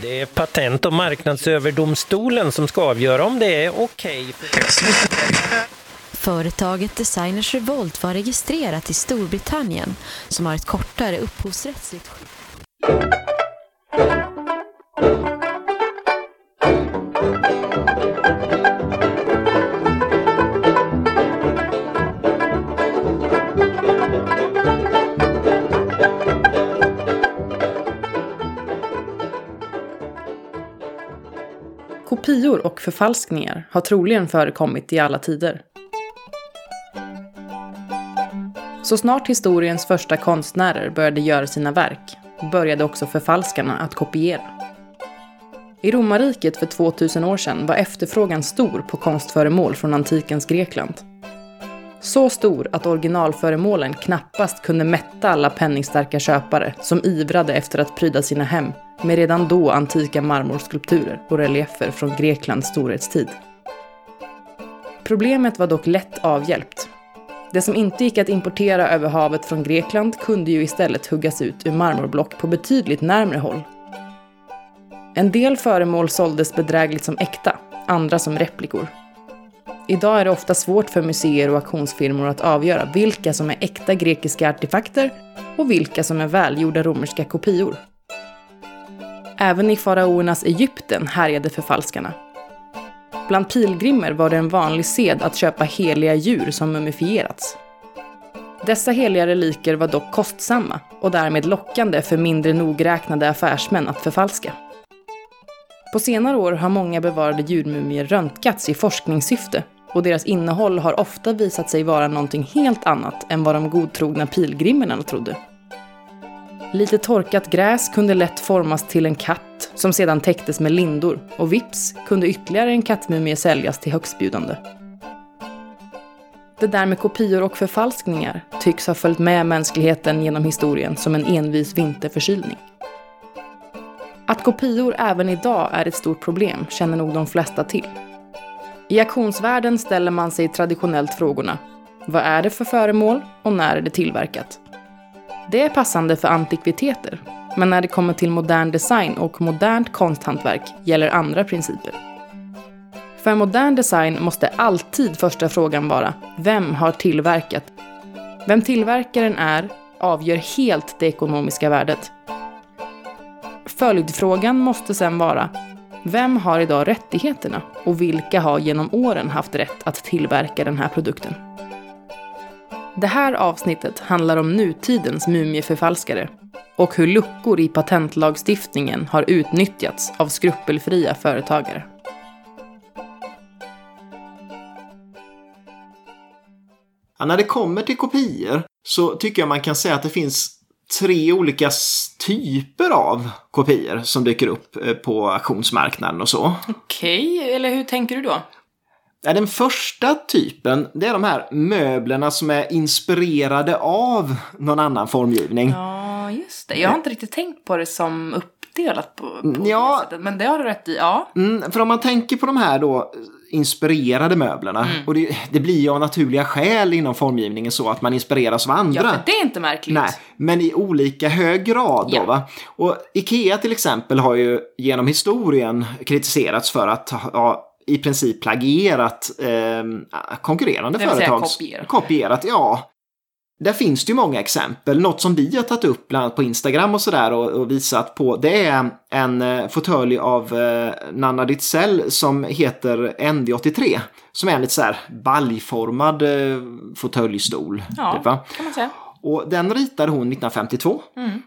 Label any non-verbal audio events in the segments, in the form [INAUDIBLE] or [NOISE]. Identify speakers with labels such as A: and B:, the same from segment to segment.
A: Det är Patent och marknadsöverdomstolen som ska avgöra om det är okej.
B: Företaget Designers Revolt var registrerat i Storbritannien som har ett kortare upphovsrättsligt skydd.
C: Kopior och förfalskningar har troligen förekommit i alla tider. Så snart historiens första konstnärer började göra sina verk började också förfalskarna att kopiera. I romarriket för 2000 år sedan var efterfrågan stor på konstföremål från antikens Grekland. Så stor att originalföremålen knappast kunde mätta alla penningstarka köpare som ivrade efter att pryda sina hem med redan då antika marmorskulpturer och reliefer från Greklands storhetstid. Problemet var dock lätt avhjälpt. Det som inte gick att importera över havet från Grekland kunde ju istället huggas ut ur marmorblock på betydligt närmre håll. En del föremål såldes bedrägligt som äkta, andra som replikor. Idag är det ofta svårt för museer och auktionsfirmor att avgöra vilka som är äkta grekiska artefakter och vilka som är välgjorda romerska kopior. Även i faraoernas Egypten härjade förfalskarna. Bland pilgrimer var det en vanlig sed att köpa heliga djur som mumifierats. Dessa heliga reliker var dock kostsamma och därmed lockande för mindre nogräknade affärsmän att förfalska. På senare år har många bevarade djurmumier röntgats i forskningssyfte och deras innehåll har ofta visat sig vara någonting helt annat än vad de godtrogna pilgrimerna trodde. Lite torkat gräs kunde lätt formas till en katt som sedan täcktes med lindor och vips kunde ytterligare en kattmumie säljas till högstbjudande. Det där med kopior och förfalskningar tycks ha följt med mänskligheten genom historien som en envis vinterförkylning. Att kopior även idag är ett stort problem känner nog de flesta till. I auktionsvärlden ställer man sig traditionellt frågorna Vad är det för föremål och när är det tillverkat? Det är passande för antikviteter, men när det kommer till modern design och modernt konsthantverk gäller andra principer. För modern design måste alltid första frågan vara Vem har tillverkat? Vem tillverkaren är avgör helt det ekonomiska värdet. Följdfrågan måste sedan vara vem har idag rättigheterna och vilka har genom åren haft rätt att tillverka den här produkten? Det här avsnittet handlar om nutidens mumieförfalskare och hur luckor i patentlagstiftningen har utnyttjats av skrupelfria företagare.
D: Ja, när det kommer till kopior så tycker jag man kan säga att det finns tre olika typer av kopior som dyker upp eh, på auktionsmarknaden och så.
C: Okej, okay, eller hur tänker du då?
D: Den första typen, det är de här möblerna som är inspirerade av någon annan formgivning.
C: Ja, just det. Jag har inte riktigt tänkt på det som uppdelat på, på
D: ja,
C: det sättet, men det har du rätt i. Ja.
D: Mm, för om man tänker på de här då inspirerade möblerna, mm. och det, det, blir ju av naturliga skäl inom formgivningen så att man inspireras av andra.
C: Ja, för det är inte märkligt.
D: Nej, men i olika hög grad ja. då va. Och Ikea till exempel har ju genom historien kritiserats för att ha i princip plagierat eh, konkurrerande företag.
C: kopierat.
D: Kopierat, ja. Där finns det ju många exempel. Något som vi har tagit upp bland annat på Instagram och sådär och, och, visat på det är en eh, fåtölj av eh, Nanna Ditzell som heter ND83. Som är en lite så här baljformad eh, fåtöljstol.
C: Ja, typ, kan man säga.
D: Och den ritade hon 1952.
C: Mm.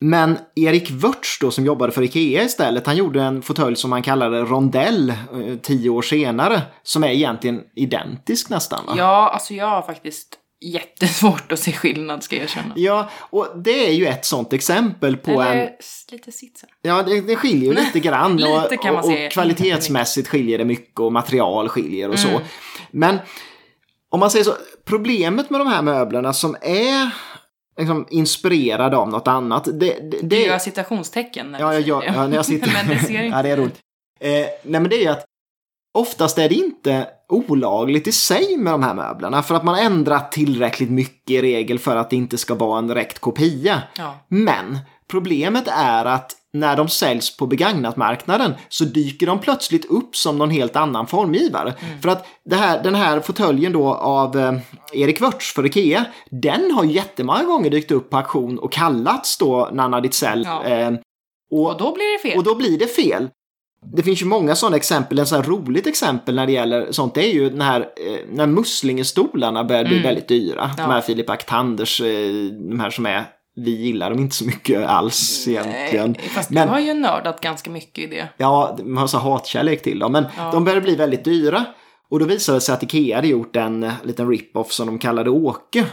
D: Men Erik Wörts då som jobbade för Ikea istället, han gjorde en fåtölj som han kallade Rondell eh, tio år senare. Som är egentligen identisk nästan va?
C: Ja, alltså jag har faktiskt jättesvårt att se skillnad ska jag erkänna.
D: Ja, och det är ju ett sånt exempel på
C: Eller,
D: en...
C: lite sitsen.
D: Ja, det, det skiljer ju lite grann.
C: lite kan man
D: och, och kvalitetsmässigt skiljer det mycket och material skiljer och
C: Mm.
D: så. Men om man säger så, problemet med de här möblerna som är liksom inspirerade av något annat. Det, det,
C: Du
D: det,
C: gör citationstecken när
D: Ja,
C: du
D: jag,
C: det.
D: ja, när jag [LAUGHS] sitter...
C: Men det ser inte
D: ja, det är roligt. Eh, nej, men det är ju att oftast är det inte olagligt i sig med de här möblerna. För att man ändrat tillräckligt mycket i regel för att det inte ska vara en direkt kopia.
C: Ja.
D: Men Problemet är att när de säljs på begagnatmarknaden så dyker de plötsligt upp som någon helt annan formgivare.
C: Mm.
D: För att här, den här fåtöljen då av eh, Erik Wörts för Ikea, den har jättemånga gånger dykt upp på auktion och kallats då Nanna Ditzell.
C: Ja.
D: Eh, och,
C: Och då blir det fel.
D: och då blir det fel. Det finns ju många sådana exempel. En sån här roligt exempel när det gäller sånt det är ju den här, eh, när muslingestolarna börjar bli väldigt dyra. De här Filip Aktanders, eh, de här som är, vi gillar dem inte så mycket alls egentligen.
C: Nej, fast
D: Men-
C: du har ju nördat ganska mycket i det.
D: Ja, man har så hatkärlek till dem, men de började bli väldigt dyra. Och då visade det sig att Ikea hade gjort en liten rip-off som de kallade Åke.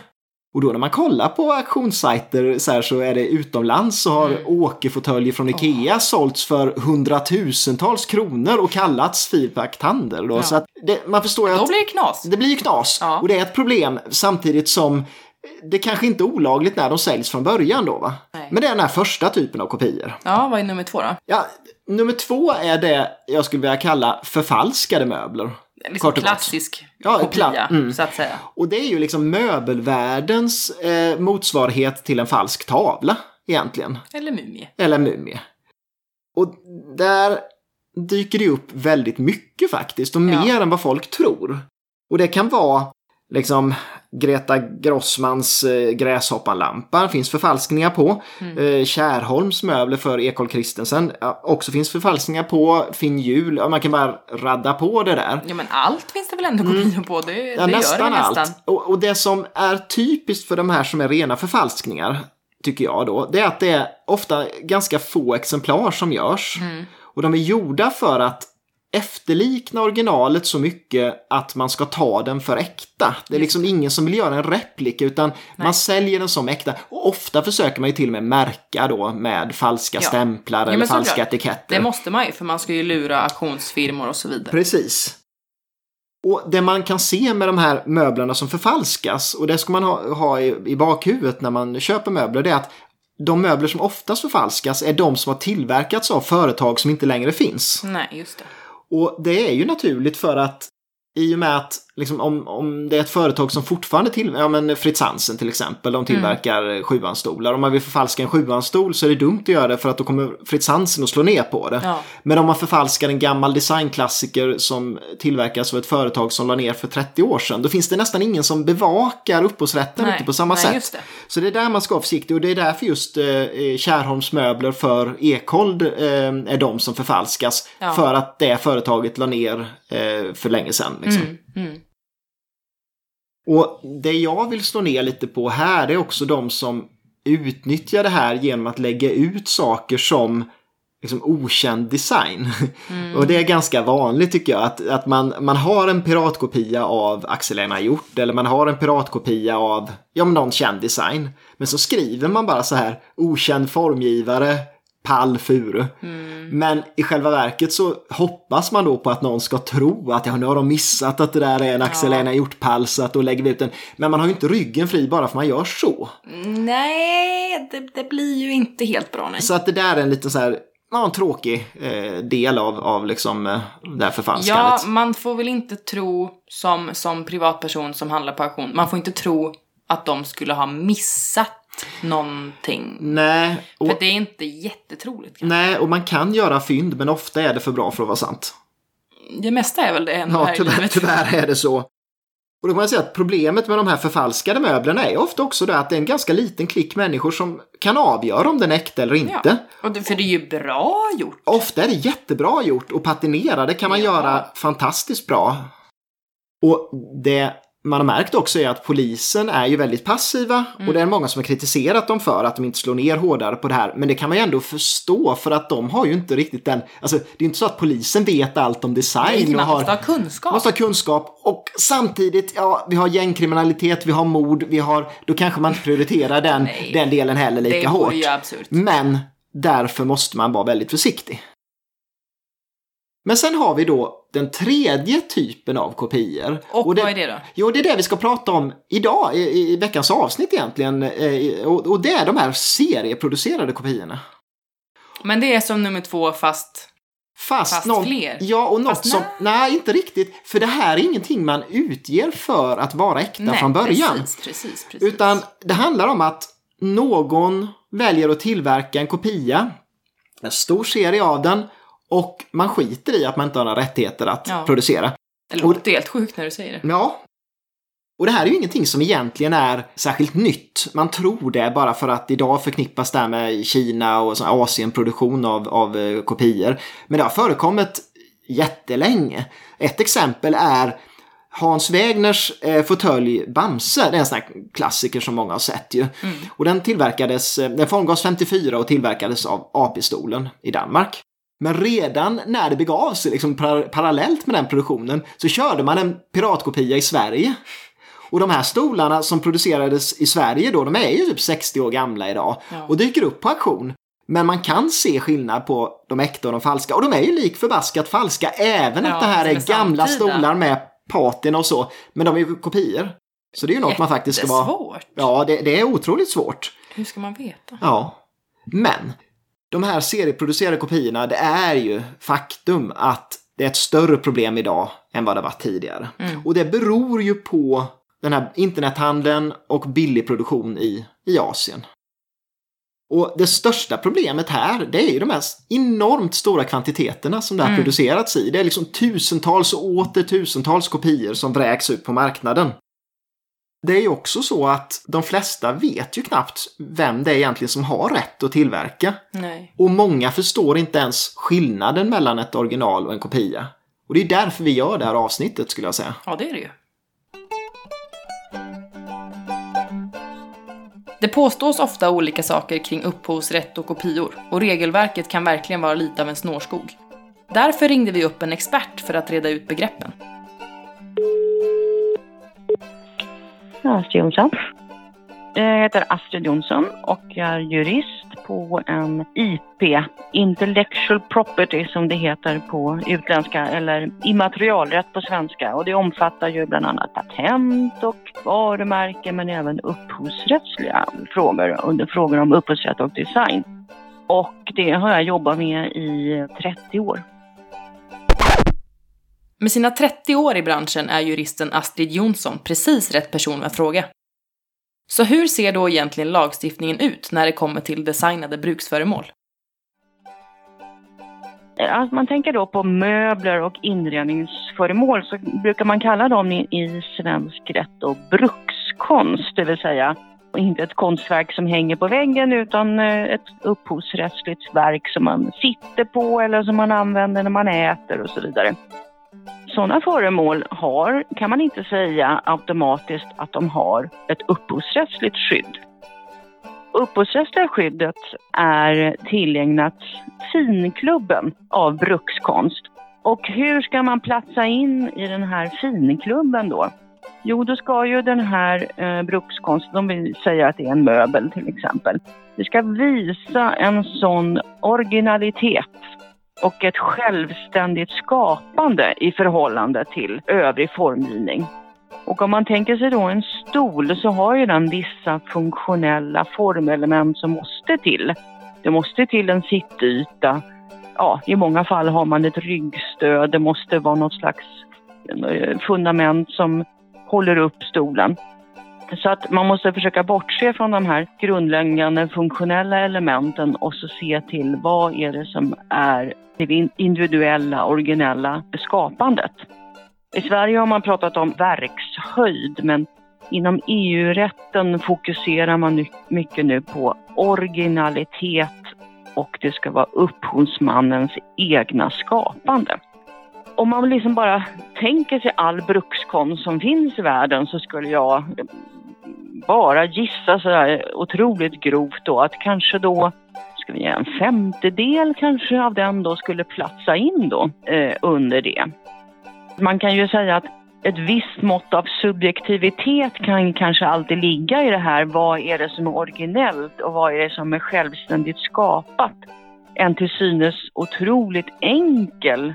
D: Och då när man kollar på auktionssajter så, här, så är det utomlands så har
C: Mm.
D: Åke-fåtöljer från Ikea sålts för hundratusentals kronor och kallats Filpak Tander. Då. Så att det, man förstår ju
C: Då
D: att
C: blir det knas.
D: det blir ju knas.
C: Ja.
D: Och det är ett problem samtidigt som det kanske inte är olagligt när de säljs från början då va?
C: Nej.
D: Men det är den här första typen av kopior.
C: Ja, vad är nummer två då?
D: Ja, nummer två är det jag skulle vilja kalla förfalskade möbler.
C: Liksom
D: Kort och gott.
C: klassisk
D: Ja,
C: kopia,
D: kla- mm.
C: så att säga.
D: Och det är ju liksom möbelvärldens eh, motsvarighet till en falsk tavla egentligen.
C: Eller mumie.
D: Eller mumie. Och där dyker det upp väldigt mycket faktiskt och
C: Ja.
D: mer än vad folk tror. Och det kan vara liksom Greta Grossmans eh, gräshoppanlampa finns förfalskningar på. Eh, Kärholms möbler för Ekol Kristensen också finns förfalskningar på. Finn Hjul, ja, man kan bara radda på det där.
C: Ja, men allt finns det väl ändå kopior på? Det,
D: Mm. Ja,
C: det
D: nästan
C: gör det
D: allt.
C: nästan.
D: Och, och det som är typiskt för de här som är rena förfalskningar, tycker jag då, det är att det är ofta ganska få exemplar som görs.
C: Mm.
D: Och de är gjorda för att efterlikna originalet så mycket att man ska ta den för äkta. Det är liksom ingen som vill göra en replika utan man säljer den som äkta. Och ofta försöker man ju till och med märka då med falska
C: Ja.
D: stämplar
C: Ja,
D: eller falska
C: såklart.
D: etiketter.
C: Det måste man ju, för man ska ju lura auktionsfirmor och så vidare.
D: Precis. Och det man kan se med de här möblerna som förfalskas, och det ska man ha, ha i, i bakhuvudet när man köper möbler, det är att de möbler som oftast förfalskas är de som har tillverkats av företag som inte längre finns.
C: Nej, just det.
D: Och det är ju naturligt för att i och med att liksom, om, om det är ett företag som fortfarande tillverkar, ja men Fritz Hansen till exempel, de tillverkar mm. sjuanstolar. Om man vill förfalska en sjuanstol så är det dumt att göra det för att då kommer Fritz Hansen att slå ner på det.
C: Ja.
D: Men om man förfalskar en gammal designklassiker som tillverkas av ett företag som la ner för 30 år sedan, då finns det nästan ingen som bevakar upphovsrätten riktigt på samma
C: nej,
D: sätt.
C: det.
D: Så det är där man ska vara försiktig och det är därför just eh, Kärholms möbler för Ekhold eh, är de som förfalskas.
C: Ja.
D: För att det företaget la ner eh, för länge sedan. Liksom.
C: Mm, mm.
D: Och det jag vill slå ner lite på här är också de som utnyttjar det här genom att lägga ut saker som liksom okänd design. Och det är ganska vanligt tycker jag att, att man, man har en piratkopia av Axel Hjort eller man har en piratkopia av ja, men någon känd design. Men så skriver man bara så här okänd formgivare, pall furu. Men i själva verket så hoppas man då på att någon ska tro att ja, nu har de missat att det där är en Axel
C: Ja.
D: Hjort-pall så att då lägger vi ut den. Men man har ju inte ryggen fri bara för man gör så.
C: Nej, det, det blir ju inte helt bra nej.
D: Så att det där är en liten så här, ja, en tråkig eh, del av, av liksom eh, det här
C: Ja,
D: förfalskandet.
C: man får väl inte tro som, som privatperson som handlar på auktion, man får inte tro att de skulle ha missat någonting.
D: Nej, och,
C: För det är inte jättetroligt. kanske.
D: nej, och man kan göra fynd men ofta är det för bra för att vara sant.
C: Det mesta är väl det ändå
D: Ja,
C: här i
D: tyvärr,
C: livet.
D: tyvärr är det så. Och då kan man säga att problemet med de här förfalskade möblerna är ofta också det att det är en ganska liten klick människor som kan avgöra om den är äkta eller inte.
C: Ja. Och det, för det är ju bra gjort.
D: Ofta är det jättebra gjort och patinera, det kan man
C: Ja.
D: göra fantastiskt bra. Och det man har märkt också är att polisen är ju väldigt passiva och det är många som har kritiserat dem för att de inte slår ner hårdare på det här. Men det kan man ju ändå förstå för att de har ju inte riktigt den, alltså det är inte så att polisen vet allt om design
C: Nej, man
D: har
C: måste ha kunskap.
D: måste ha kunskap och samtidigt, ja, vi har gängkriminalitet, vi har mord, vi har, då kanske man inte prioriterar den, den delen heller lika
C: det
D: hårt.
C: ju absurt.
D: Men därför måste man vara väldigt försiktig. Men sen har vi då den tredje typen av kopior.
C: Och, vad är det då?
D: Jo, det är det vi ska prata om idag i, i veckans avsnitt egentligen. Eh, Och, och det är de här serieproducerade kopiorna.
C: Men det är som nummer två fast...
D: Fast,
C: Fast
D: någon,
C: fler?
D: Ja, och något
C: Fast
D: som... Nej, inte riktigt. För det här är ingenting man utger för att vara äkta från början.
C: Precis, precis, precis.
D: Utan det handlar om att någon väljer att tillverka en kopia, en stor serie av den, och man skiter i att man inte har några rättigheter att
C: Ja.
D: producera.
C: Det låter helt sjukt när du säger det.
D: Ja. Och det här är ju ingenting som egentligen är särskilt nytt. Man tror det bara för att idag förknippas det här med Kina och Asienproduktion av, av eh, kopior. Men det har förekommit jättelänge. Ett exempel är Hans Wägners eh, fåtölj Bamse. Det är en sån här klassiker som många har sett ju. Och den tillverkades, eh, den formgavs 54 och tillverkades av AP-stolen i Danmark. Men redan när det begav sig, liksom par parallellt med den produktionen, så körde man en piratkopia i Sverige. Och de här stolarna som producerades i Sverige då, de är ju typ 60 år gamla idag
C: Ja.
D: och dyker upp på auktion. Men man kan se skillnad på de äkta och de falska. Och de är ju lik förbaskat falska, även
C: Ja,
D: att det här är gamla
C: samtida.
D: stolar med patina och så. Men de är ju kopior. Så det är ju något man faktiskt ska vara...
C: svårt.
D: Ja, det, det är otroligt svårt.
C: Hur ska man veta?
D: Ja. Men de här serieproducerade kopiorna, det är ju faktum att det är ett större problem idag än vad det var tidigare. Och det beror ju på den här internethandeln och billig produktion i, i Asien. Och det största problemet här, det är ju de här enormt stora kvantiteterna som det här producerats i. Det är liksom tusentals och åter tusentals kopior som vräks ut på marknaden. Det är ju också så att de flesta vet ju knappt vem det är egentligen som har rätt att tillverka.
C: Nej.
D: Och många förstår inte ens skillnaden mellan ett original och en kopia. Och det är därför vi gör det här avsnittet skulle jag säga.
C: Ja, det är det ju. Det påstås ofta olika saker kring upphovsrätt och kopior och regelverket kan verkligen vara lite av en snårskog. Därför ringde vi upp en expert för att reda ut begreppen.
E: Astrid Jonsson. Jag heter Astrid Jonsson och jag är jurist på en IP, Intellectual Property som det heter på utländska, eller immaterialrätt på svenska. Och det omfattar ju bland annat patent och varumärken men även upphovsrättsliga frågor, under frågor om upphovsrätt och design. Och det har jag jobbat med i 30 år.
C: Med sina 30 år i branschen är juristen Astrid Jonsson precis rätt person att fråga. Så hur ser då egentligen lagstiftningen ut när det kommer till designade bruksföremål?
E: Eh, alltså man tänker då på möbler och inredningsföremål så brukar man kalla dem i, i svensk rätt då brukskonst, det vill säga inte ett konstverk som hänger på väggen utan eh, ett upphovsrättsligt verk som man sitter på eller som man använder när man äter och så vidare. Sådana föremål har, kan man inte säga automatiskt att de har ett upphovsrättsligt skydd. Upphovsrättsliga skyddet är tillägnat finklubben av brukskonst. Och hur ska man platsa in i den här finklubben då? Jo, då ska ju den här eh, brukskonsten, om vi säger att det är en möbel till exempel, det ska visa en sån originalitet och ett självständigt skapande i förhållande till övrig formgivning. Och om man tänker sig då en stol så har ju den vissa funktionella formelement som måste till. Det måste till en sittyta. Ja, i många fall har man ett ryggstöd. Det måste vara något slags eh, fundament som håller upp stolen. Så att man måste försöka bortse från de här grundläggande funktionella elementen och så se till vad är det som är det individuella, originella skapandet. I Sverige har man pratat om verkshöjd men inom EU-rätten fokuserar man mycket nu på originalitet och det ska vara upphovsmannens egna skapande. Om man liksom bara tänker sig all brukskonst som finns i världen så skulle jag bara gissa sådär otroligt grovt då att kanske då ska vi ge en femtedel kanske av den då skulle platsa in då eh, under det. Man kan ju säga att ett visst mått av subjektivitet kan kanske alltid ligga i det här. Vad är det som är originellt och vad är det som är självständigt skapat? En till synes otroligt enkel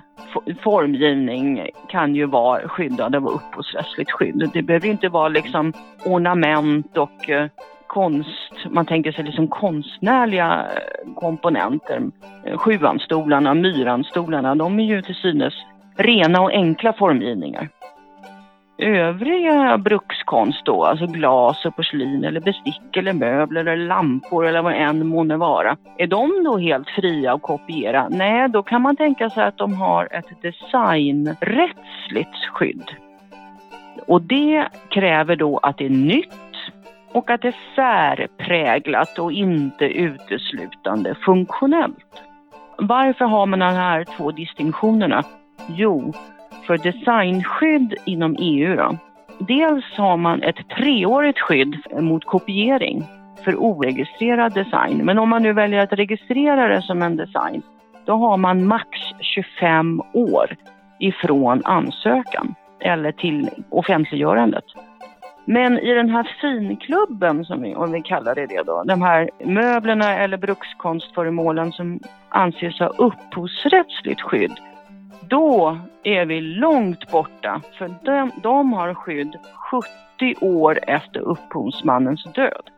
E: formgivning kan ju vara skyddad av upphovsrättsligt skydd. Det behöver inte vara liksom ornament och eh, konst, man tänker sig liksom konstnärliga eh, komponenter. Eh, sjuanstolarna, myranstolarna, de är ju till synes rena och enkla formgivningar övriga brukskonst då, alltså glas och porslin eller bestick eller möbler eller lampor eller vad än månne vara. Är de då helt fria att kopiera? Nej, då kan man tänka sig att de har ett designrättsligt skydd. Och det kräver då att det är nytt och att det är särpräglat och inte uteslutande funktionellt. Varför har man de här två distinktionerna? Jo, för designskydd inom EU då. Dels har man ett treårigt skydd mot kopiering för oregistrerad design. Men om man nu väljer att registrera det som en design, då har man max 25 år ifrån ansökan eller till offentliggörandet. Men i den här finklubben, som vi, om vi kallar det det då, de här möblerna eller brukskonstföremålen som anses ha upphovsrättsligt skydd, då är vi långt borta. För de, de har skydd 70 år efter upphovsmannens död.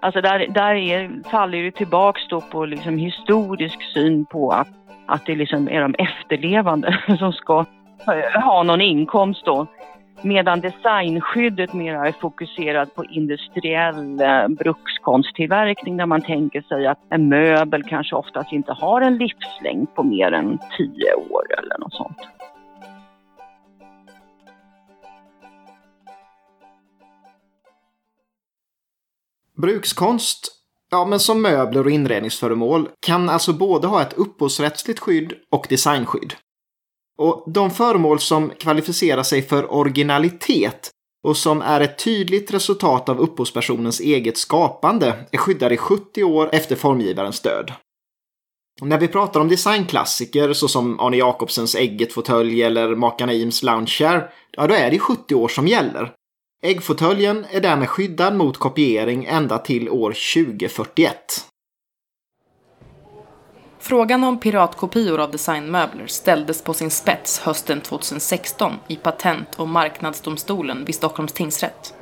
E: Alltså där, där är, faller det tillbaks då på liksom historisk syn på att, att det liksom är de efterlevande [LAUGHS] som ska ha någon inkomst då. Medan designskyddet mer är fokuserat på industriell eh, brukskonsttillverkning där man tänker sig att en möbel kanske oftast inte har en livslängd på mer än tio år eller något sånt.
D: Brukskonst, ja men som möbler och inredningsföremål, kan alltså både ha ett upphovsrättsligt skydd och designskydd. Och de föremål som kvalificerar sig för originalitet och som är ett tydligt resultat av upphovspersonens eget skapande är skyddade i 70 år efter formgivarens död. när vi pratar om designklassiker såsom Arne Jacobsens Ägget-fåtölj eller makarna Eames Loungechair, ja då är det 70 år som gäller. Äggfåtöljen är därmed skyddad mot kopiering ända till år 2041.
C: Frågan om piratkopior av designmöbler ställdes på sin spets hösten 2016 i Patent- och marknadsdomstolen vid Stockholms tingsrätt.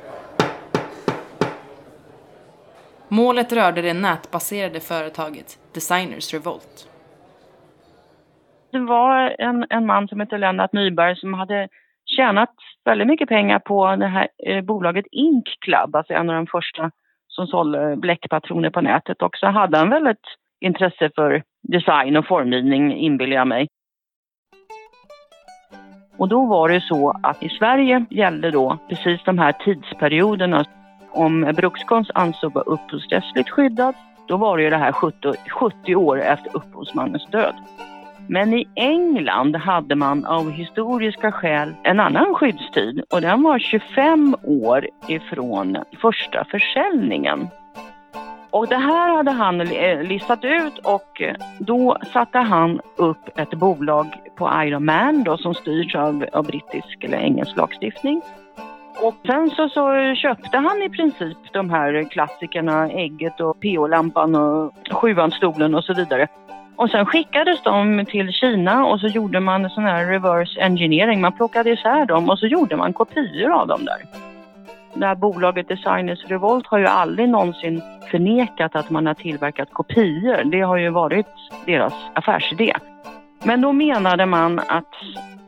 C: Målet rörde det nätbaserade företaget Designers Revolt.
E: Det var en, en man som hette Lennart Nyberg som hade tjänat väldigt mycket pengar på det här eh, bolaget Ink Club, alltså en av de första som sålde bläckpatroner på nätet. Och så hade han väldigt intresse för design och formgivning inbillar jag mig. Och då var det så att i Sverige gällde då precis de här tidsperioderna. Om brukskonst ansågs vara upphovsrättsligt skyddad, då var det ju det här 70, 70 år efter upphovsmannens död. Men i England hade man av historiska skäl en annan skyddstid och den var 25 år ifrån första försäljningen. Och det här hade han eh, listat ut och eh, då satte han upp ett bolag på Iron Man då, som styrs av, av brittisk eller engelsk lagstiftning. Och sen så, så köpte han i princip de här klassikerna, Ägget och PO-lampan och Sjuanstolen och så vidare. Och sen skickades de till Kina och så gjorde man sån här reverse engineering. Man plockade isär dem och så gjorde man kopior av dem där det här bolaget Designers Revolt har ju aldrig någonsin förnekat att man har tillverkat kopior. Det har ju varit deras affärsidé. Men då menade man att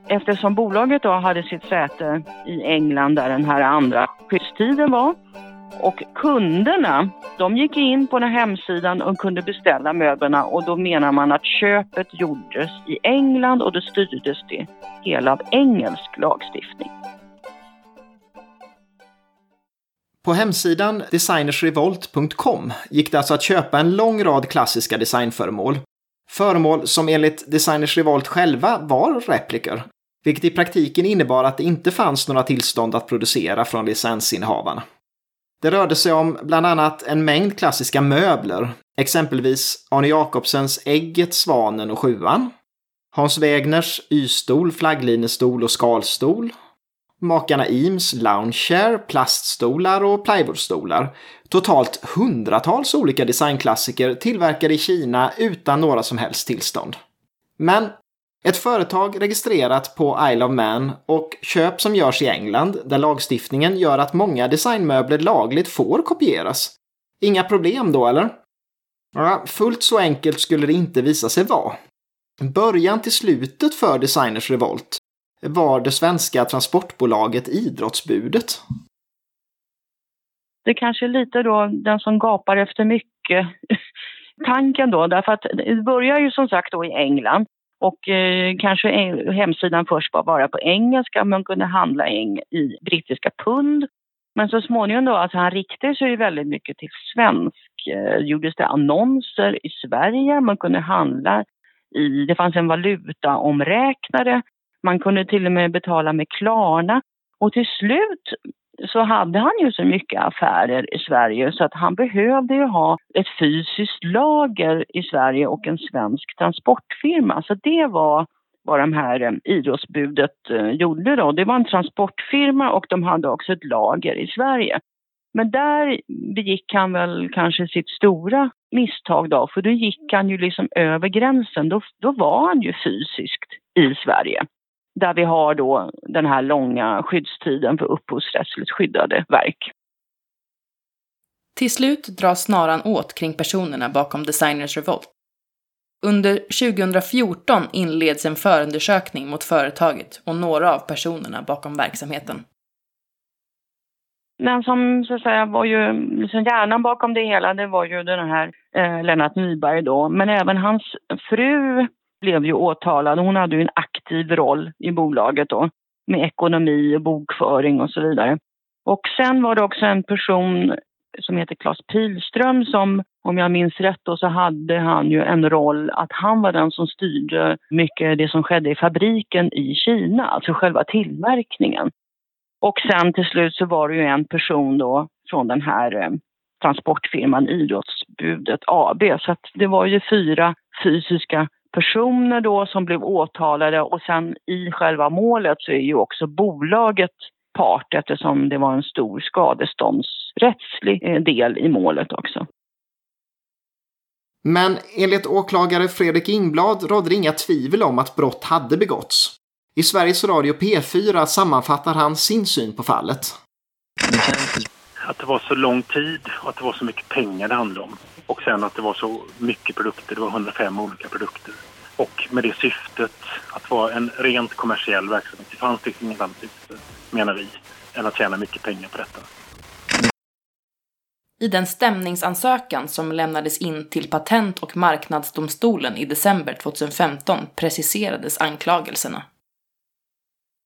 E: eftersom bolaget då hade sitt säte i England där den här andra skyddstiden var och kunderna, de gick in på den här hemsidan och kunde beställa möblerna och då menar man att köpet gjordes i England och då styrdes det hela av engelsk lagstiftning.
D: På hemsidan designersrevolt.com gick det alltså att köpa en lång rad klassiska designföremål. Föremål som enligt Designers Revolt själva var repliker, vilket i praktiken innebar att det inte fanns några tillstånd att producera från licensinnehavarna. Det rörde sig om bland annat en mängd klassiska möbler, exempelvis Arne Jacobsens Ägget, Svanen och Sjuan, Hans Wägners Y-stol, flagglinestol och skalstol, makarna Eames loungechair, plaststolar och plywoodstolar. Totalt hundratals olika designklassiker tillverkade i Kina utan några som helst tillstånd. Men ett företag registrerat på Isle of Man och köp som görs i England där lagstiftningen gör att många designmöbler lagligt får kopieras. Inga problem då eller? Ja, fullt så enkelt skulle det inte visa sig vara. Början till slutet för Designers Revolt var det svenska transportbolaget Idrottsbudet.
E: Det kanske är lite då den som gapar efter mycket [LAUGHS] tanken då, därför att det börjar ju som sagt då i England och eh, kanske hemsidan först var bara på engelska, man kunde handla i, i brittiska pund. Men så småningom då, alltså han riktade sig ju väldigt mycket till svensk. Eh, gjordes det annonser i Sverige, man kunde handla i, det fanns en valutaomräknare, man kunde till och med betala med Klarna och till slut så hade han ju så mycket affärer i Sverige så att han behövde ju ha ett fysiskt lager i Sverige och en svensk transportfirma. Så det var vad de här eh, idrottsbudet eh, gjorde då. Det var en transportfirma och de hade också ett lager i Sverige. Men där begick han väl kanske sitt stora misstag då, för då gick han ju liksom över gränsen. Då, då var han ju fysiskt i Sverige där vi har då den här långa skyddstiden för upphovsrättsligt skyddade verk.
C: Till slut dras snaran åt kring personerna bakom Designers Revolt. Under 2014 inleds en förundersökning mot företaget och några av personerna bakom verksamheten.
E: Den som så att säga var ju liksom hjärnan bakom det hela, det var ju den här eh, Lennart Nyberg då. Men även hans fru blev ju åtalad. Hon hade ju en aktiv roll i bolaget då med ekonomi och bokföring och så vidare. Och sen var det också en person som heter Claes Pilström som, om jag minns rätt då, så hade han ju en roll att han var den som styrde mycket det som skedde i fabriken i Kina, alltså själva tillverkningen. Och sen till slut så var det ju en person då från den här eh, transportfirman Idrottsbudet AB. Så att det var ju fyra fysiska personer då som blev åtalade och sen i själva målet så är ju också bolaget part eftersom det var en stor skadeståndsrättslig eh, del i målet också.
D: Men enligt åklagare Fredrik Ingblad rådde det inga tvivel om att brott hade begåtts. I Sveriges Radio P4 sammanfattar han sin syn på fallet.
F: Att det var så lång tid och att det var så mycket pengar det handlade om. Och sen att det var så mycket produkter, det var 105 olika produkter. Och med det syftet att vara en rent kommersiell verksamhet. Det fanns liksom inget annat syfte, menar vi, än att tjäna mycket pengar på detta.
C: I den stämningsansökan som lämnades in till Patent och marknadsdomstolen i december 2015 preciserades anklagelserna.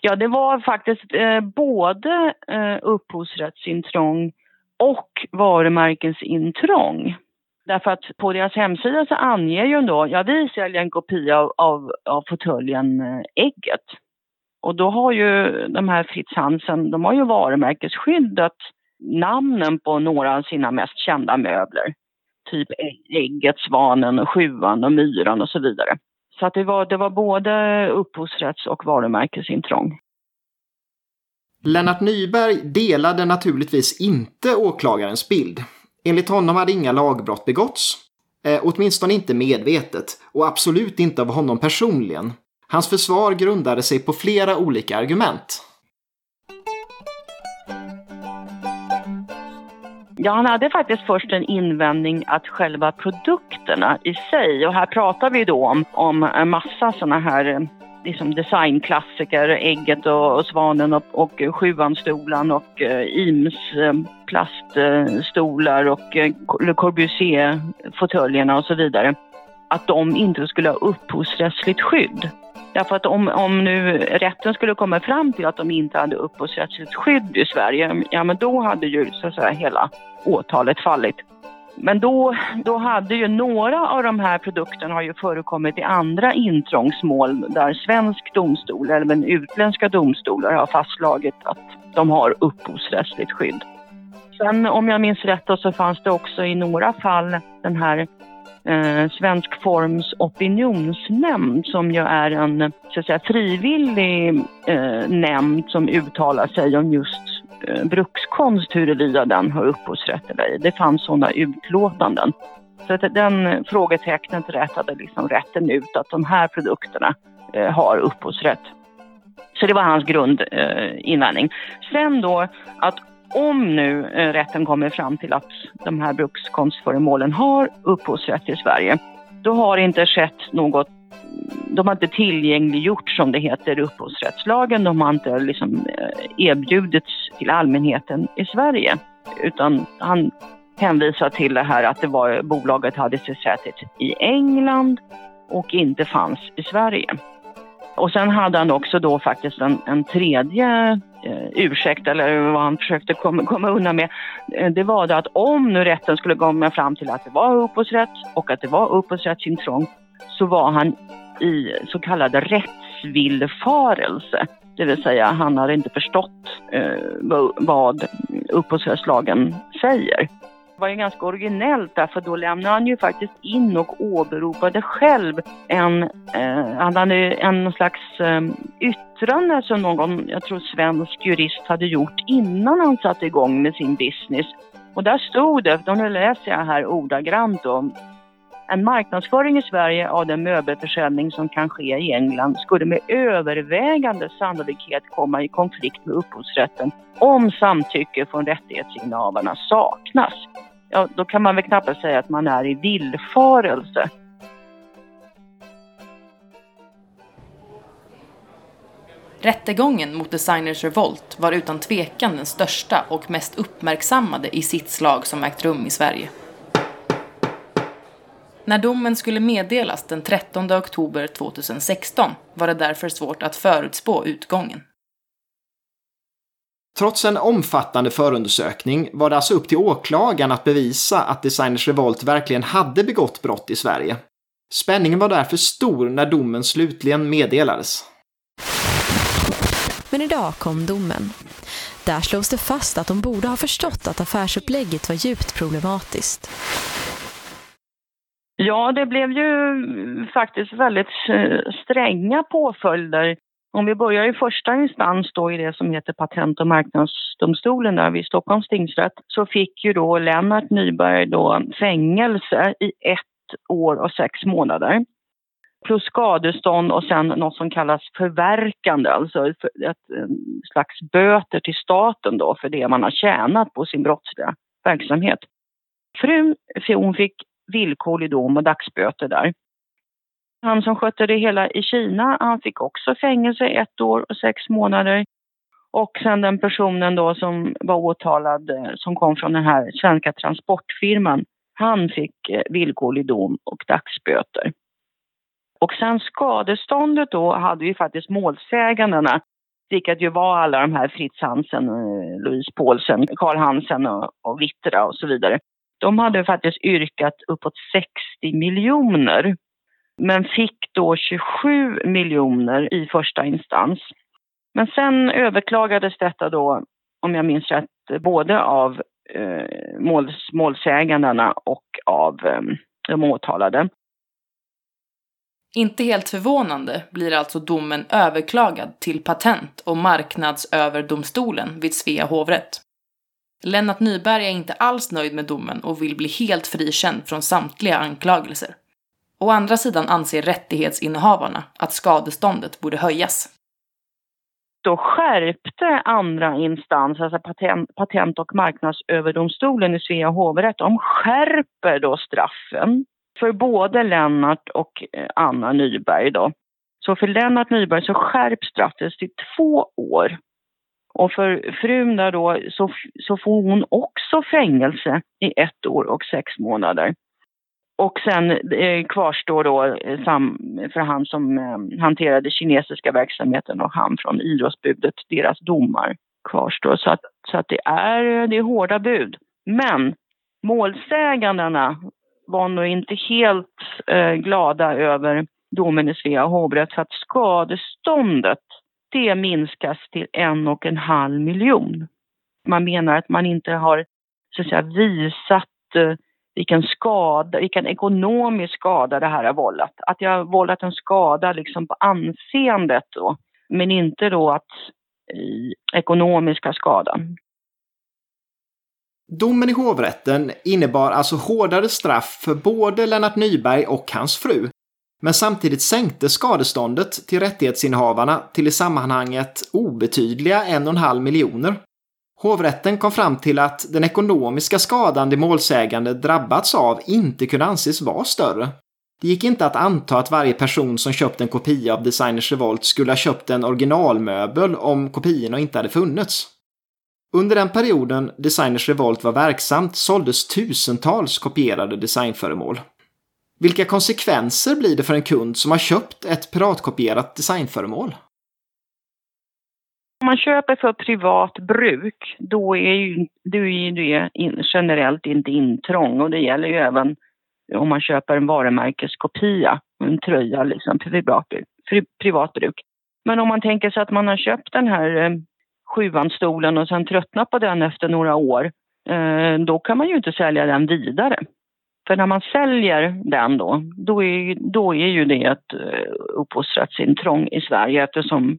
E: Ja, det var faktiskt eh, både eh, upphovsrättsintrång och varumärkesintrång. Därför att på deras hemsida så anger ju då, ja vi säljer en kopia av, av, av fåtöljen eh, Ägget. Och då har ju de här Fritz Hansen, de har ju varumärkesskyddat namnen på några av sina mest kända möbler. Typ Ägget, Svanen, och Sjuan och Myran och så vidare. Så att det var, det var både upphovsrätts och varumärkesintrång.
D: Lennart Nyberg delade naturligtvis inte åklagarens bild. Enligt honom hade inga lagbrott begåtts. Eh, åtminstone inte medvetet och absolut inte av honom personligen. Hans försvar grundade sig på flera olika argument.
E: Ja, han hade faktiskt först en invändning att själva produkterna i sig, och här pratar vi då om, om en massa sådana här eh, liksom designklassiker, Ägget och, och Svanen och, och sjuanstolen och eh, Ims eh, plaststolar och eh, Le Corbusier-fåtöljerna och så vidare. Att de inte skulle ha upphovsrättsligt skydd. Därför att om, om nu rätten skulle komma fram till att de inte hade upphovsrättsligt skydd i Sverige, ja men då hade ju så att säga hela åtalet fallit. Men då, då hade ju några av de här produkterna har ju förekommit i andra intrångsmål där svensk domstol eller även utländska domstolar har fastslagit att de har upphovsrättsligt skydd. Sen om jag minns rätt så fanns det också i några fall den här eh, Svensk Forms opinionsnämnd som ju är en så att säga, frivillig eh, nämnd som uttalar sig om just eh, brukskonst huruvida den har upphovsrätt eller ej. Det fanns sådana utlåtanden. Så att den frågetecknet rättade liksom rätten ut att de här produkterna eh, har upphovsrätt. Så det var hans grundinvändning. Eh, Sen då att om nu eh, rätten kommer fram till att de här brukskonstföremålen har upphovsrätt i Sverige, då har det inte skett något de har inte tillgängliggjort, som det heter, upphovsrättslagen. De har inte liksom eh, erbjudits till allmänheten i Sverige. Utan han hänvisar till det här att det var, bolaget hade sitt säte i England och inte fanns i Sverige. Och sen hade han också då faktiskt en, en tredje eh, ursäkt, eller vad han försökte komma, komma undan med. Eh, det var det att om nu rätten skulle komma fram till att det var upphovsrätt och att det var upphovsrättsintrång så var han i så kallad rättsvillfarelse. Det vill säga han hade inte förstått eh, vad upphovsrättslagen säger det var ju ganska originellt därför då lämnade han ju faktiskt in och åberopade själv en, eh, han hade en slags eh, yttrande som någon, jag tror svensk jurist hade gjort innan han satte igång med sin business. Och där stod det, nu läser jag här ordagrant då, en marknadsföring i Sverige av den möbelförsäljning som kan ske i England skulle med övervägande sannolikhet komma i konflikt med upphovsrätten om samtycke från rättighetsinnehavarna saknas. Ja, då kan man väl knappast säga att man är i villfarelse.
C: Rättegången mot Designers Revolt var utan tvekan den största och mest uppmärksammade i sitt slag som ägt rum i Sverige. När domen skulle meddelas den 13 oktober 2016 var det därför svårt att förutspå utgången.
D: Trots en omfattande förundersökning var det alltså upp till åklagaren att bevisa att Designers Revolt verkligen hade begått brott i Sverige. Spänningen var därför stor när domen slutligen meddelades.
B: Men idag kom domen. Där slås det fast att de borde ha förstått att affärsupplägget var djupt problematiskt.
E: Ja, det blev ju mm, faktiskt väldigt eh, stränga påföljder. Om vi börjar i första instans då i det som heter Patent och marknadsdomstolen där vid Stockholms tingsrätt så fick ju då Lennart Nyberg då fängelse i ett år och sex månader. Plus skadestånd och sen något som kallas förverkande, alltså ett eh, slags böter till staten då för det man har tjänat på sin brottsliga verksamhet. Frun, hon fick villkorlig dom och dagsböter där. Han som skötte det hela i Kina, han fick också fängelse ett år och sex månader. Och sen den personen då som var åtalad, eh, som kom från den här svenska transportfirman, han fick eh, villkorlig dom och dagsböter. Och sen skadeståndet då hade ju faktiskt målsägandena, vilket ju var alla de här Fritz Hansen, eh, Louise Paulsen, Karl Hansen och, och Vittra och så vidare. De hade faktiskt yrkat uppåt 60 miljoner men fick då 27 miljoner i första instans. Men sen överklagades detta då, om jag minns rätt, både av eh, måls, målsägandena och av eh, de åtalade.
C: Inte helt förvånande blir alltså domen överklagad till Patent- och marknadsöverdomstolen vid Svea hovrätt. Lennart Nyberg är inte alls nöjd med domen och vill bli helt frikänd från samtliga anklagelser. Å andra sidan anser rättighetsinnehavarna att skadeståndet borde höjas.
E: Då skärpte andra instans, alltså patent, patent och marknadsöverdomstolen i Svea hovrätt, de skärper då straffen för både Lennart och eh, Anna Nyberg. Då. Så för Lennart Nyberg så skärps straffet till två år. Och för frun där då så, så får hon också fängelse i ett år och sex månader. Och sen eh, kvarstår då eh, sam, för han som eh, hanterade kinesiska verksamheten och han från idrottsbudet, deras domar kvarstår. Så att, så att det, är, det är hårda bud. Men målsägandena var nog inte helt eh, glada över domen i Svea hovrätt för att skadeståndet det minskas till en och en halv miljon. Man menar att man inte har så att säga, visat eh, vilken skada, vilken ekonomisk skada det här har vållat. Att jag har vållat en skada liksom på anseendet då, men inte då att eh, i ekonomiska skadan.
D: Domen i hovrätten innebar alltså hårdare straff för både Lennart Nyberg och hans fru. Men samtidigt sänkte skadeståndet till rättighetsinnehavarna till i sammanhanget obetydliga en och en halv miljoner. Hovrätten kom fram till att den ekonomiska skadan de målsägande drabbats av inte kunde anses vara större. Det gick inte att anta att varje person som köpt en kopia av Designers Revolt skulle ha köpt en originalmöbel om kopiorna inte hade funnits. Under den perioden Designers Revolt var verksamt såldes tusentals kopierade designföremål. Vilka konsekvenser blir det för en kund som har köpt ett piratkopierat designföremål?
E: Om man köper för privat bruk, då är ju, då är det generellt inte intrång och det gäller ju även om man köper en varumärkeskopia, en tröja liksom för privat, för privat bruk. Men om man tänker sig att man har köpt den här eh, sjuanstolen och sen tröttnat på den efter några år, eh, då kan man ju inte sälja den vidare. För när man säljer den då, då är, då är ju det ett eh, upphovsrättsintrång i Sverige eftersom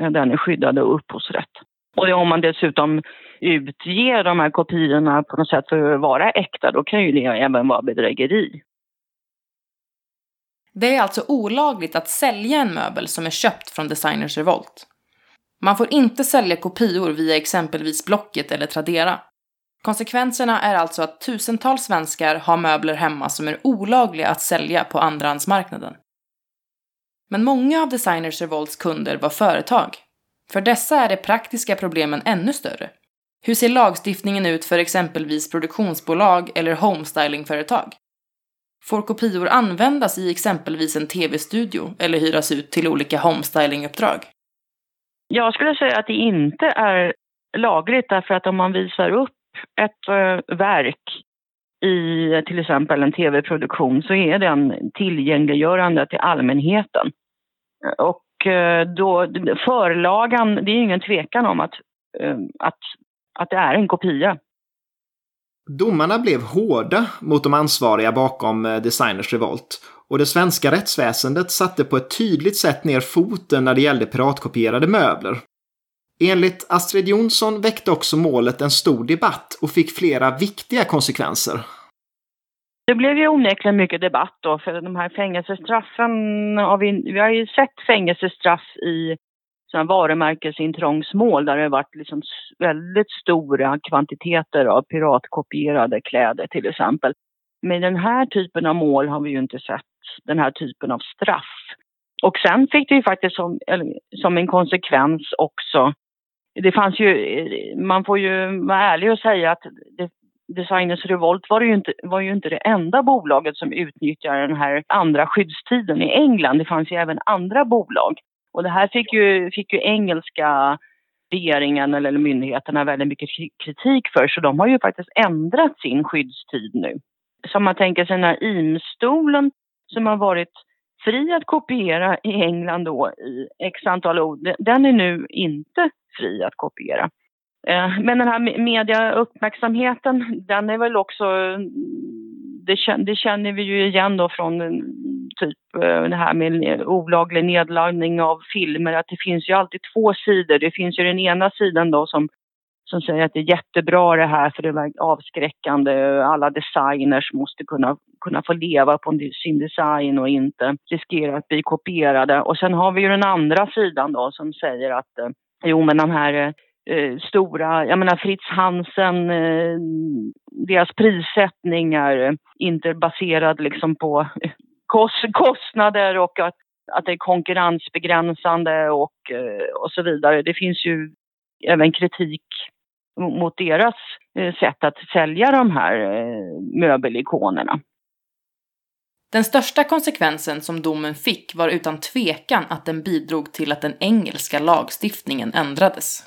E: eh, den är skyddad av upphovsrätt. Och om man dessutom utger de här kopiorna på något sätt för att vara äkta, då kan ju det även vara bedrägeri.
C: Det är alltså olagligt att sälja en möbel som är köpt från Designers Revolt. Man får inte sälja kopior via exempelvis Blocket eller Tradera. Konsekvenserna är alltså att tusentals svenskar har möbler hemma som är olagliga att sälja på andrahandsmarknaden. Men många av Designers Revolts kunder var företag. För dessa är de praktiska problemen ännu större. Hur ser lagstiftningen ut för exempelvis produktionsbolag eller homestylingföretag? Får kopior användas i exempelvis en tv-studio eller hyras ut till olika homestylinguppdrag?
E: Jag skulle säga att det inte är lagligt därför att om man visar upp ett eh, verk i till exempel en tv-produktion så är den tillgängliggörande till allmänheten. Och eh, då, förlagan, det är ingen tvekan om att, eh, att, att det är en kopia.
D: Domarna blev hårda mot de ansvariga bakom Designers Revolt och det svenska rättsväsendet satte på ett tydligt sätt ner foten när det gällde piratkopierade möbler. Enligt Astrid Jonsson väckte också målet en stor debatt och fick flera viktiga konsekvenser.
E: Det blev ju onekligen mycket debatt då, för de här fängelsestraffen har vi, vi har ju sett fängelsestraff i sådana varumärkesintrångsmål där det har varit liksom väldigt stora kvantiteter av piratkopierade kläder till exempel. Men i den här typen av mål har vi ju inte sett den här typen av straff. Och sen fick det ju faktiskt som, som en konsekvens också, det fanns ju, man får ju vara ärlig och säga att det, Designers Revolt var ju, inte, var ju inte det enda bolaget som utnyttjade den här andra skyddstiden i England. Det fanns ju även andra bolag. Och det här fick ju, fick ju engelska regeringen eller myndigheterna väldigt mycket kritik för, så de har ju faktiskt ändrat sin skyddstid nu. Som man tänker sig den här IM-stolen som har varit fri att kopiera i England då i x antal ord. den är nu inte fri att kopiera. Eh, men den här mediauppmärksamheten, den är väl också, det känner vi ju igen då från eh, typ eh, det här med olaglig nedladdning av filmer, att det finns ju alltid två sidor. Det finns ju den ena sidan då som som säger att det är jättebra det här för det är avskräckande. Alla designers måste kunna, kunna få leva på sin design och inte riskera att bli kopierade. Och sen har vi ju den andra sidan då som säger att eh, jo men de här eh, stora, jag menar Fritz Hansen, eh, deras prissättningar eh, inte baserad liksom på eh, kostnader och att, att det är konkurrensbegränsande och, eh, och så vidare. Det finns ju även kritik mot deras eh, sätt att sälja de här eh, möbelikonerna.
C: Den största konsekvensen som domen fick var utan tvekan att den bidrog till att den engelska lagstiftningen ändrades.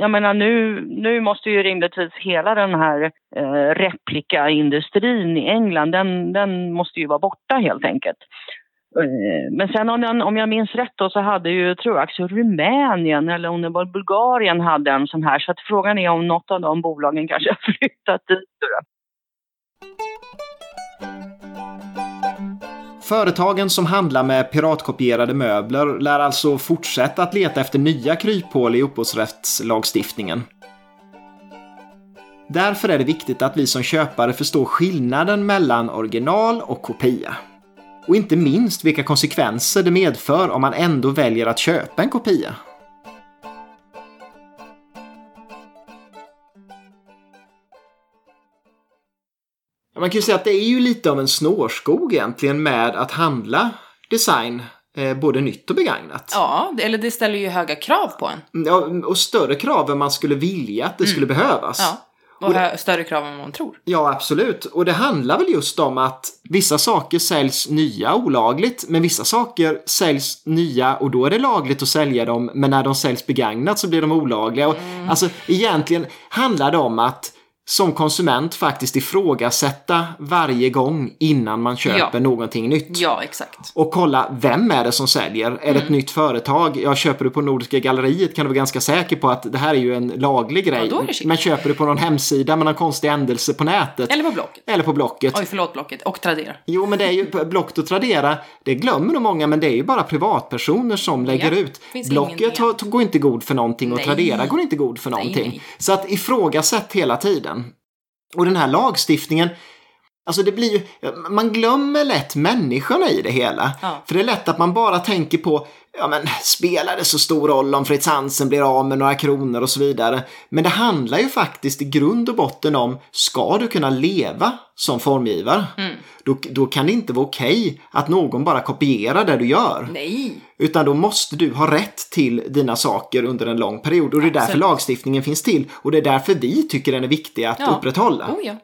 E: Jag menar nu, nu måste ju rimligtvis hela den här eh, replikaindustrin i England, den, den måste ju vara borta helt enkelt. Eh, men sen om jag, om jag minns rätt då så hade ju, tror jag, också Rumänien eller om det var Bulgarien hade en sån här. Så att frågan är om något av de bolagen kanske [LAUGHS] har flyttat dit.
D: Företagen som handlar med piratkopierade möbler lär alltså fortsätta att leta efter nya kryphål i upphovsrättslagstiftningen. Därför är det viktigt att vi som köpare förstår skillnaden mellan original och kopia. Och inte minst vilka konsekvenser det medför om man ändå väljer att köpa en kopia. Man kan ju säga att det är ju lite av en snårskog egentligen med att handla design, eh, både nytt och begagnat.
C: Ja, eller det ställer ju höga krav på en.
D: Ja, och större krav än man skulle vilja att det skulle behövas.
C: Mm. Ja. Och, hö- större krav än man tror.
D: Ja, absolut. Och det handlar väl just om att vissa saker säljs nya olagligt, men vissa saker säljs nya och då är det lagligt att sälja dem, men när de säljs begagnat så blir de olagliga. Och,
C: Mm.
D: Alltså, egentligen handlar det om att som konsument faktiskt ifrågasätta varje gång innan man köper
C: Ja.
D: någonting nytt.
C: Ja, exakt.
D: Och kolla, vem är det som säljer? Är
C: Mm.
D: det ett nytt företag? Jag köper du på Nordiska galleriet kan du vara ganska säker på att det här är ju en laglig grej.
C: shit.
D: Men köper du på någon hemsida med någon konstig ändelse på nätet
C: Eller på Blocket.
D: eller på Blocket.
C: Oj, förlåt Blocket. Och Tradera.
D: Jo, men det är ju [LAUGHS] Blocket och Tradera. Det glömmer nog många, men det är ju bara privatpersoner som lägger
C: Ja,
D: ut.
C: finns
D: Blocket har, går inte god för någonting och
C: Nej.
D: Tradera går inte god för någonting.
C: nej.
D: Så att ifrågasätt hela tiden. Och den här lagstiftningen, alltså det blir ju, man glömmer lätt människorna i det hela.
C: Ja.
D: För det är lätt att man bara tänker på, ja men spelar det så stor roll om Fritz Hansen blir av med några kronor och så vidare. Men det handlar ju faktiskt i grund och botten om, ska du kunna leva som formgivare?
C: Mm.
D: Då, då kan det inte vara okej att någon bara kopierar det du gör.
C: Nej.
D: Utan då måste du ha rätt till dina saker under en lång period. Och det är därför
C: Absolut.
D: lagstiftningen finns till. Och det är därför vi tycker den är viktig att
C: Ja.
D: upprätthålla.
C: Oh ja.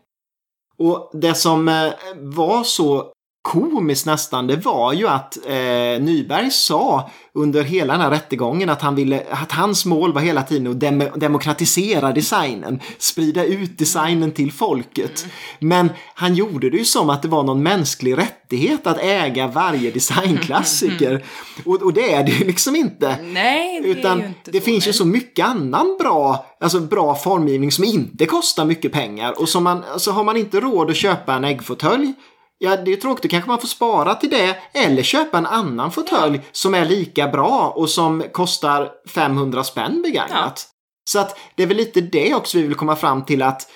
D: Och det som eh, var så komiskt nästan, det var ju att eh, Nyberg sa under hela den här rättegången att, han ville, att hans mål var hela tiden att dem demokratisera designen, sprida ut designen till folket. Men han gjorde det ju som att det var någon mänsklig rättighet att äga varje designklassiker. och, och det är det ju liksom inte.
C: Nej, det
D: Utan
C: är ju inte
D: det
C: så,
D: finns ju
C: nej.
D: så mycket annan bra, alltså bra formgivning som inte kostar mycket pengar. Och som man, alltså har man inte råd att köpa en äggfåtölj, ja det är tråkigt, då kanske man får spara till det. Eller köpa en annan fåtölj som är lika bra och som kostar 500 spänn begagnat. Så att det är väl lite det också vi vill komma fram till att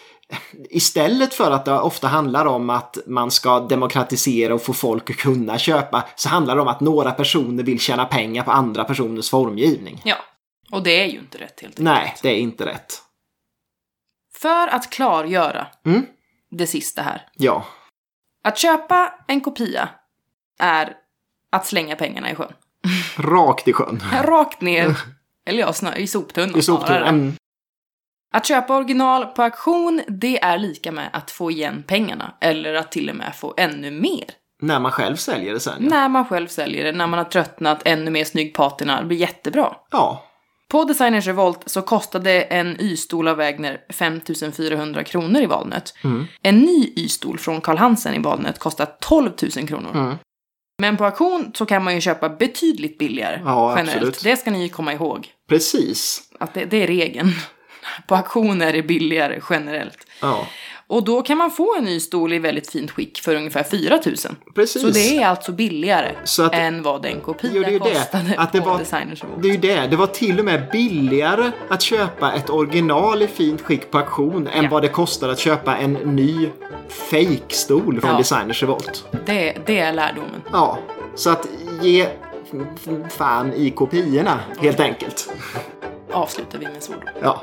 D: Istället för att det ofta handlar om att man ska demokratisera och få folk att kunna köpa så handlar det om att några personer vill tjäna pengar på andra personers formgivning.
C: Ja. Och det är ju inte rätt helt enkelt.
D: Nej, det är inte rätt.
C: För att klargöra
D: Mm.
C: det sista här.
D: Ja,
C: Att köpa en kopia är att slänga pengarna i sjön. [LAUGHS]
D: rakt i sjön.
C: Rakt ner. [LAUGHS] Eller ja, snarare i soptunnan.
D: I soptunnan. Mm.
C: Att köpa original på auktion, det är lika med att få igen pengarna. Eller att till och med få ännu mer.
D: När man själv säljer det sen. Ja.
C: När man själv säljer det, när man har tröttnat, ännu mer snygg patina. Det blir jättebra.
D: ja.
C: På Designers Revolt så kostade en Y-stol av Wägner 5400 kronor i valnöt.
D: Mm.
C: En ny Y-stol från Carl Hansen i valnöt kostar 12 000 kronor.
D: Mm.
C: Men på auktion så kan man ju köpa betydligt billigare
D: Ja,
C: generellt.
D: absolut.
C: Det ska ni komma ihåg.
D: Precis.
C: Att det, det är regeln. [LAUGHS] På auktion är det billigare generellt.
D: Ja,
C: Och då kan man få en ny stol i väldigt fint skick för ungefär 4 000.
D: precis.
C: Så det är alltså billigare
D: att-
C: än vad en kopia
D: Jo, det är det.
C: kostade
D: Att det
C: på
D: var-
C: Designers.
D: Det är ju det. Det var till och med billigare att köpa ett original i fint skick på auktion än
C: Ja.
D: vad det kostar att köpa en ny fake-stol från
C: Ja.
D: Designers Revolt.
C: Det, det är lärdomen.
D: Ja, så att ge fan i kopiorna helt enkelt.
C: Avslutar vi med så.
D: Ja.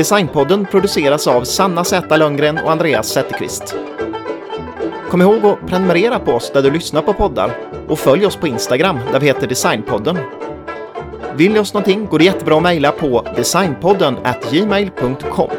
D: Designpodden produceras av Sanna Z Lundgren och Andreas Zetterqvist. Kom ihåg att prenumerera på oss där du lyssnar på poddar och följ oss på Instagram där vi heter Designpodden. Vill ni oss någonting går det jättebra att mejla på designpodden gmail.com.